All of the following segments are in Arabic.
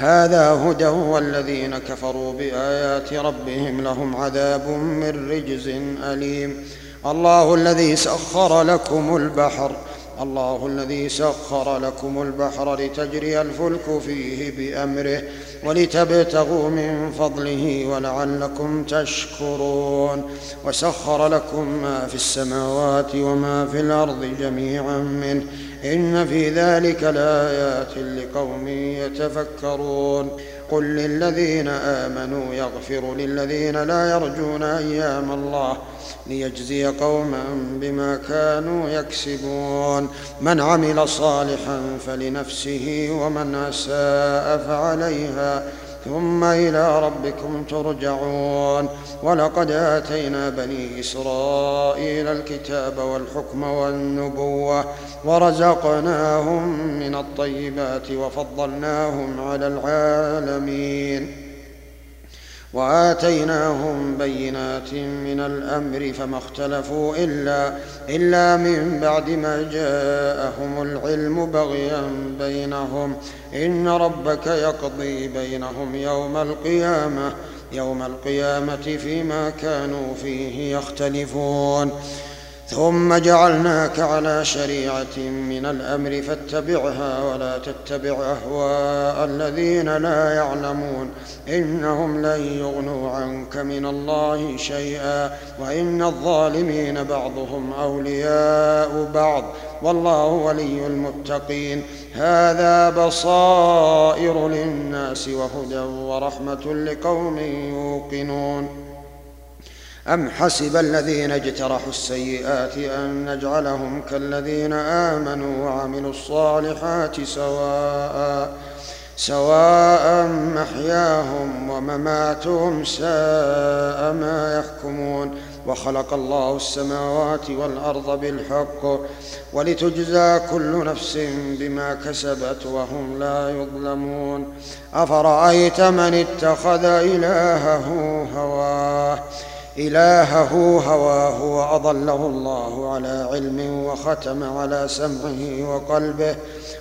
هذا هدى والذين كفروا بآيات ربهم لهم عذاب من رجز أليم. الله الذي سخر لكم البحر الله الذي سخر لكم البحر لتجري الفلك فيه بأمره ولتبتغوا من فضله ولعلكم تشكرون وسخر لكم ما في السماوات وما في الأرض جميعا منه إن في ذلك لآيات لقوم يتفكرون قل للذين آمنوا يغفروا للذين لا يرجون أيام الله ليجزي قوما بما كانوا يكسبون. من عمل صالحا فلنفسه ومن أساء فعليها. ثم إلى ربكم ترجعون. ولقد آتينا بني إسرائيل الكتاب والحكم والنبوة ورزقناهم من الطيبات وفضلناهم على العالمين. وآتيناهم بينات من الأمر فما اختلفوا إلا إلا من بعد ما جاءهم العلم بغيا بينهم. إن ربك يقضي بينهم يوم القيامة يوم القيامة فيما كانوا فيه يختلفون. ثم جعلناك على شريعة من الأمر فاتبعها ولا تتبع أهواء الذين لا يعلمون. إنهم لن يغنوا عنك من الله شيئا وإن الظالمين بعضهم أولياء بعض. والله ولي المتقين. هذا بصائر للناس وهدى ورحمة لقوم يوقنون. أم حسب الذين اجترحوا السيئات أن نجعلهم كالذين آمنوا وعملوا الصالحات سواء سواء محياهم ومماتهم ساء ما يحكمون وخلق الله السماوات والأرض بالحق ولتجزى كل نفس بما كسبت وهم لا يظلمون أفرأيت من اتخذ إلهه هواه إلهه هواه وأضله الله على علم وختم على سمعه وقلبه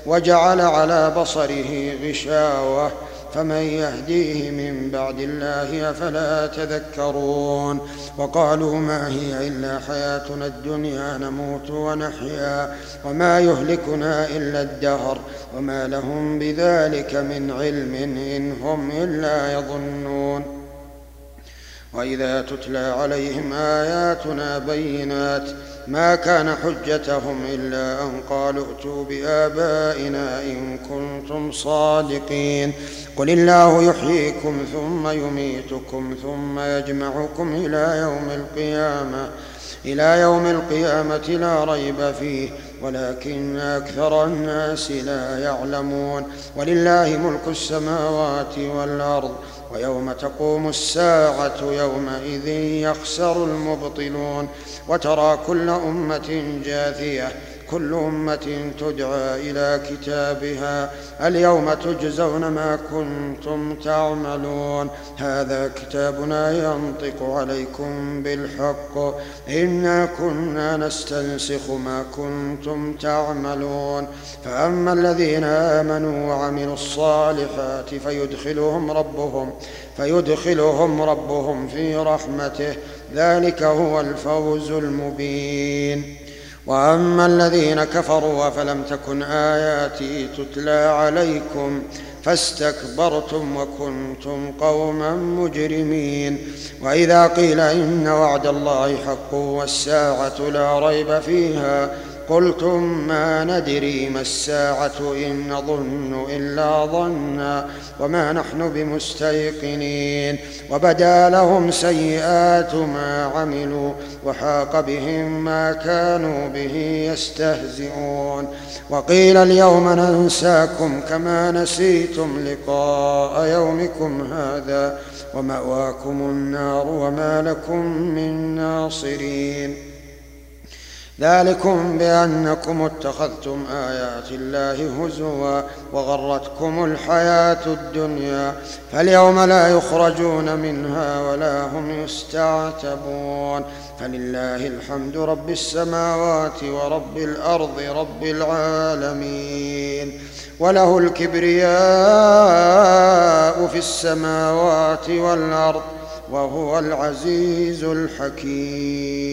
وجعل على بصره غشاوة فمن يهديه من بعد الله أفلا تذكرون وقالوا ما هي إلا حياتنا الدنيا نموت ونحيا وما يهلكنا إلا الدهر وما لهم بذلك من علم إن هم إلا يظنون وإذا تتلى عليهم آياتنا بينات ما كان حجتهم إلا أن قالوا ائتوا بآبائنا إن كنتم صادقين. قل الله يحييكم ثم يميتكم ثم يجمعكم إلى يوم القيامة. إلى يوم القيامة لا ريب فيه ولكن أكثر الناس لا يعلمون. ولله ملك السماوات والأرض ويوم تقوم الساعة يومئذ يخسر المبطلون. وترى كل أمة جاثية كل أمة تدعى إلى كتابها. اليوم تجزون ما كنتم تعملون. هذا كتابنا ينطق عليكم بالحق. إنا كنا نستنسخ ما كنتم تعملون. فأما الذين آمنوا وعملوا الصالحات فيدخلهم ربهم فيدخلهم ربهم في رحمته. ذلك هو الفوز المبين. وأما الذين كفروا أفلم تكن آياتي تتلى عليكم فاستكبرتم وكنتم قوما مجرمين وإذا قيل إن وعد الله حق والساعة لا ريب فيها قلتم ما ندري ما الساعة إن نظن إلا ظنا وما نحن بمستيقنين وبدا لهم سيئات ما عملوا وحاق بهم ما كانوا به يستهزئون وقيل اليوم ننساكم كما نسيتم لقاء يومكم هذا ومأواكم النار وما لكم من ناصرين ذلكم بأنكم اتخذتم آيات الله هزوا وغرتكم الحياة الدنيا فاليوم لا يخرجون منها ولا هم يستعتبون فلله الحمد رب السماوات ورب الأرض رب العالمين وله الكبرياء في السماوات والأرض وهو العزيز الحكيم